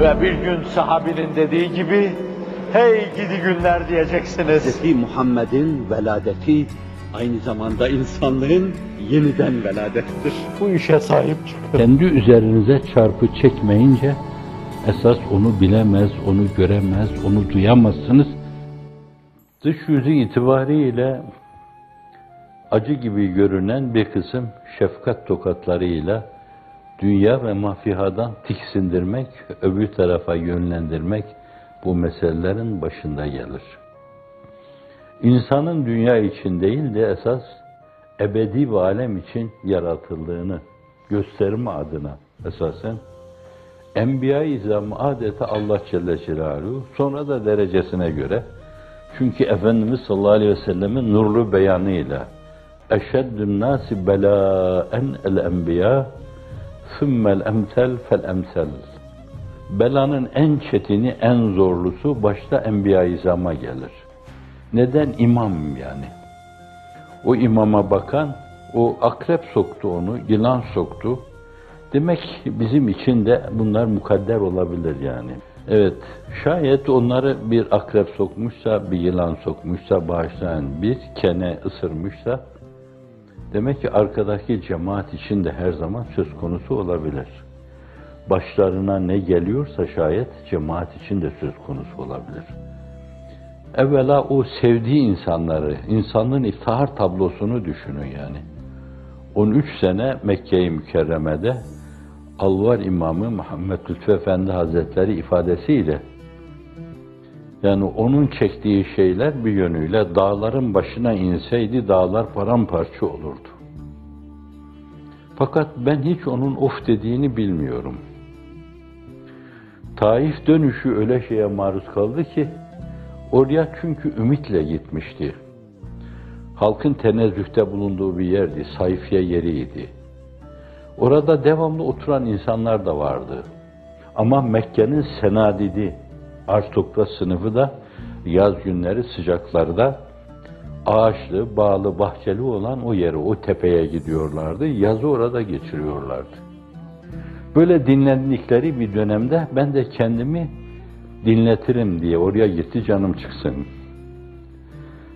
Ve bir gün sahabinin dediği gibi, hey gidi günler diyeceksiniz. Hz. Muhammed'in veladeti aynı zamanda insanlığın yeniden veladettir. Bu işe sahip çıkın. Kendi üzerinize çarpı çekmeyince esas onu bilemez, onu göremez, onu duyamazsınız. Dış yüzü itibariyle acı gibi görünen bir kısım şefkat tokatlarıyla dünya ve mafihadan tiksindirmek, öbür tarafa yönlendirmek bu meselelerin başında gelir. İnsanın dünya için değil de esas ebedi ve alem için yaratıldığını gösterme adına esasen Enbiya-i İzam adeta Allah Celle Celaluhu sonra da derecesine göre çünkü Efendimiz sallallahu aleyhi ve sellemin nurlu beyanıyla eşeddün nasi belaen el enbiya sümmel emsel fel emsel belanın en çetini, en zorlusu başta Enbiya-i İzam'a gelir. Neden? imam yani. O imama bakan, o akrep soktu onu, yılan soktu. Demek bizim için de bunlar mukadder olabilir yani. Evet, şayet onları bir akrep sokmuşsa, bir yılan sokmuşsa, bağışlayan bir kene ısırmışsa, demek ki arkadaki cemaat için de her zaman söz konusu olabilir. Başlarına ne geliyorsa şayet cemaat için de söz konusu olabilir. Evvela o sevdiği insanları, insanlığın iftihar tablosunu düşünün yani. 13 sene Mekke-i Mükerreme'de Alvar İmamı Muhammed Lütfü Efendi Hazretleri ifadesiyle yani onun çektiği şeyler bir yönüyle dağların başına inseydi dağlar paramparça olurdu. Fakat ben hiç onun of dediğini bilmiyorum. Taif dönüşü öyle şeye maruz kaldı ki oraya çünkü ümitle gitmişti. Halkın tenezzühte bulunduğu bir yerdi, sayfiye yeriydi. Orada devamlı oturan insanlar da vardı. Ama Mekke'nin senadidi, aristokrat sınıfı da yaz günleri sıcaklarda ağaçlı, bağlı, bahçeli olan o yere, o tepeye gidiyorlardı. Yazı orada geçiriyorlardı. Böyle dinlendikleri bir dönemde ben de kendimi dinletirim diye oraya gitti canım çıksın.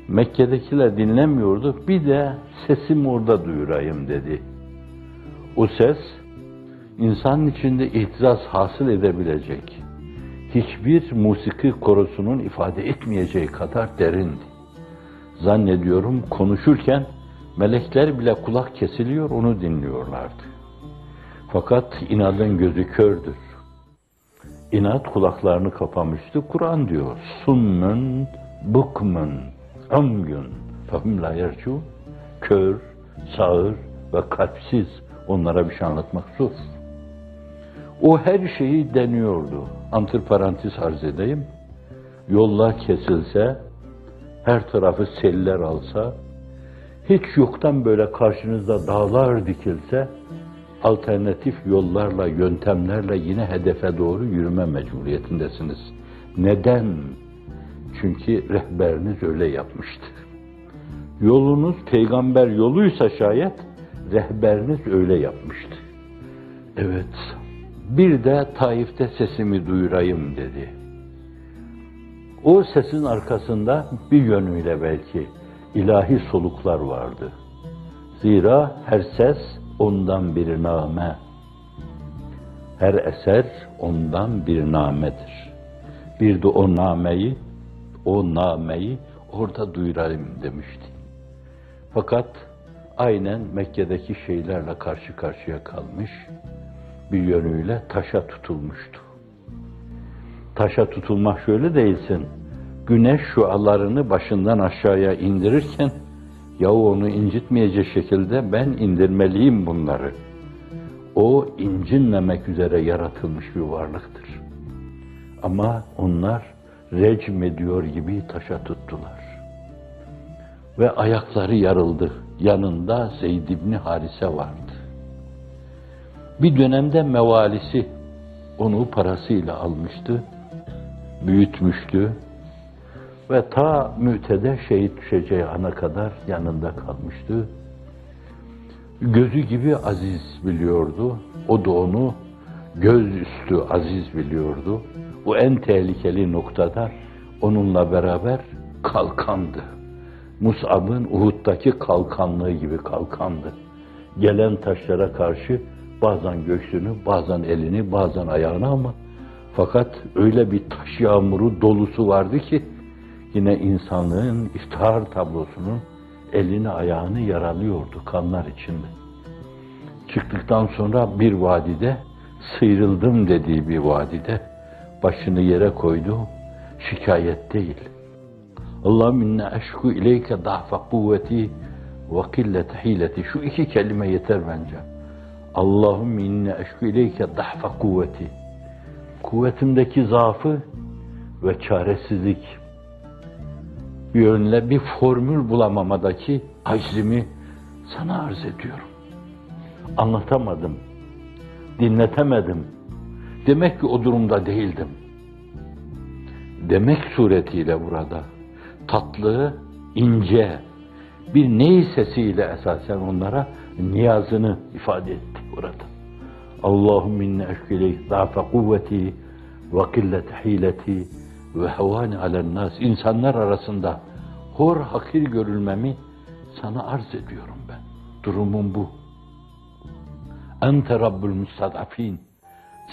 Mekke'dekiler dinlemiyordu. Bir de sesimi orada duyurayım dedi. O ses insanın içinde itiraz hasıl edebilecek hiçbir musiki korosunun ifade etmeyeceği kadar derindi. Zannediyorum konuşurken melekler bile kulak kesiliyor onu dinliyorlardı. Fakat inadın gözü kördür. İnat kulaklarını kapamıştı. Kur'an diyor. Summun, bukmun, amyun, fahum la. Kör, sağır ve kalpsiz. Onlara bir şey anlatmak zor. O her şeyi deniyordu. Antiparantez arz edeyim. Yollar kesilse, her tarafı seller alsa, hiç yoktan böyle karşınızda dağlar dikilse, alternatif yollarla, yöntemlerle yine hedefe doğru yürüme mecburiyetindesiniz. Neden? Çünkü rehberiniz öyle yapmıştı. Yolunuz peygamber yoluysa şayet, rehberiniz öyle yapmıştı. Evet, bir de Taif'te sesimi duyurayım dedi. O sesin arkasında bir yönüyle belki ilahi soluklar vardı. Zira her ses ondan bir name. Her eser ondan bir namedir. Bir de o nameyi, o nameyi orada duyurayım demişti. Fakat aynen Mekke'deki şeylerle karşı karşıya kalmış, bir yönüyle taşa tutulmuştu. Taşa tutulmak şöyle değilsin. Güneş şualarını başından aşağıya indirirken yahu onu incitmeyecek şekilde ben indirmeliyim bunları. O incinmemek üzere yaratılmış bir varlıktır. Ama onlar recm ediyor gibi taşa tuttular. Ve ayakları yarıldı. Yanında Zeyd İbni Harise vardı. Bir dönemde mevalisi onu parasıyla almıştı, büyütmüştü ve ta mütede şehit düşeceği ana kadar yanında kalmıştı. Gözü gibi aziz biliyordu. O da onu göz üstü aziz biliyordu. O en tehlikeli noktada onunla beraber kalkandı. Mus'ab'ın Uhud'daki kalkanlığı gibi kalkandı. Gelen taşlara karşı bazen göğsünü, bazen elini, bazen ayağını ama fakat öyle bir taş yağmuru dolusu vardı ki yine insanlığın iftihar tablosunun elini ayağını yaralıyordu kanlar içinde. Çıktıktan sonra bir vadide sıyrıldım dediği bir vadide başını yere koydu. Şikayet değil. Allahümme inne eşku ileyke da'fe kuvveti ve killete hileti. Şu iki kelime yeter bence. Allahümme inne eşku ileyke da'fe kuvveti. Kuvvetimdeki zaafı ve çaresizlik bir yönle bir formül bulamamadaki aczimi sana arz ediyorum. Anlatamadım, dinletemedim. Demek ki o durumda değildim. Demek suretiyle burada tatlı, ince bir ney sesiyle esasen onlara niyazını ifade etti burada. Allahümme inne eşkileyk da'fe kuvveti ve killete hileti ve hevani alen nas. İnsanlar arasında hor hakir görülmemi sana arz ediyorum ben. Durumum bu. Ente Rabbül Mustadafin.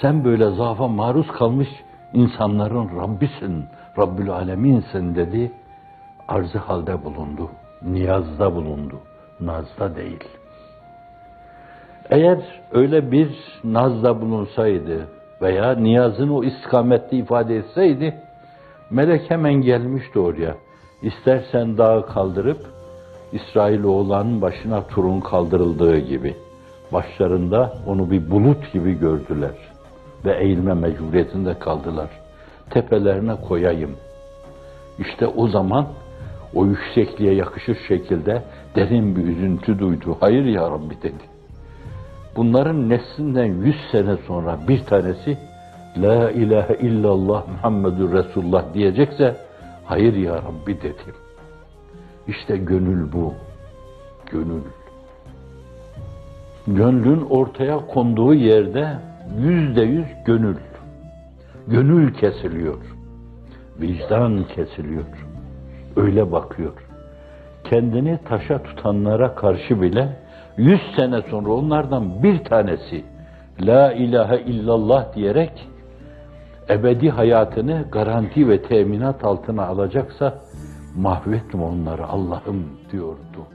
Sen böyle zaafa maruz kalmış insanların Rabbisin, Rabbül Aleminsin dedi. Arzı halde bulundu, niyazda bulundu, nazda değil. Eğer öyle bir nazda bulunsaydı veya niyazını o istikamette ifade etseydi, melek hemen gelmişti oraya. İstersen dağı kaldırıp, İsrailoğullarının başına turun kaldırıldığı gibi. Başlarında onu bir bulut gibi gördüler ve eğilme mecburiyetinde kaldılar. Tepelerine koyayım. İşte o zaman o yüksekliğe yakışır şekilde derin bir üzüntü duydu. Hayır ya Rabbi dedi. Bunların neslinden yüz sene sonra bir tanesi La ilahe illallah Muhammedur Resulullah diyecekse hayır ya Rabbi dedim. İşte gönül bu. Gönül. Gönlün ortaya konduğu yerde yüzde yüz gönül. Gönül kesiliyor. Vicdan kesiliyor. Öyle bakıyor. Kendini taşa tutanlara karşı bile yüz sene sonra onlardan bir tanesi La ilahe illallah diyerek ebedi hayatını garanti ve teminat altına alacaksa mahvetme onları Allah'ım diyordu.